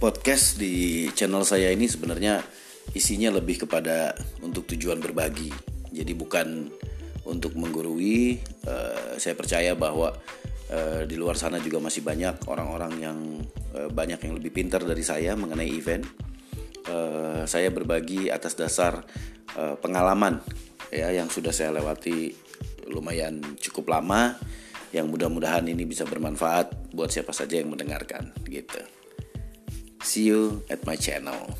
podcast di channel saya ini sebenarnya isinya lebih kepada untuk tujuan berbagi. Jadi bukan untuk menggurui. Uh, saya percaya bahwa uh, di luar sana juga masih banyak orang-orang yang uh, banyak yang lebih pintar dari saya mengenai event. Uh, saya berbagi atas dasar uh, pengalaman ya yang sudah saya lewati lumayan cukup lama yang mudah-mudahan ini bisa bermanfaat buat siapa saja yang mendengarkan gitu. See you at my channel.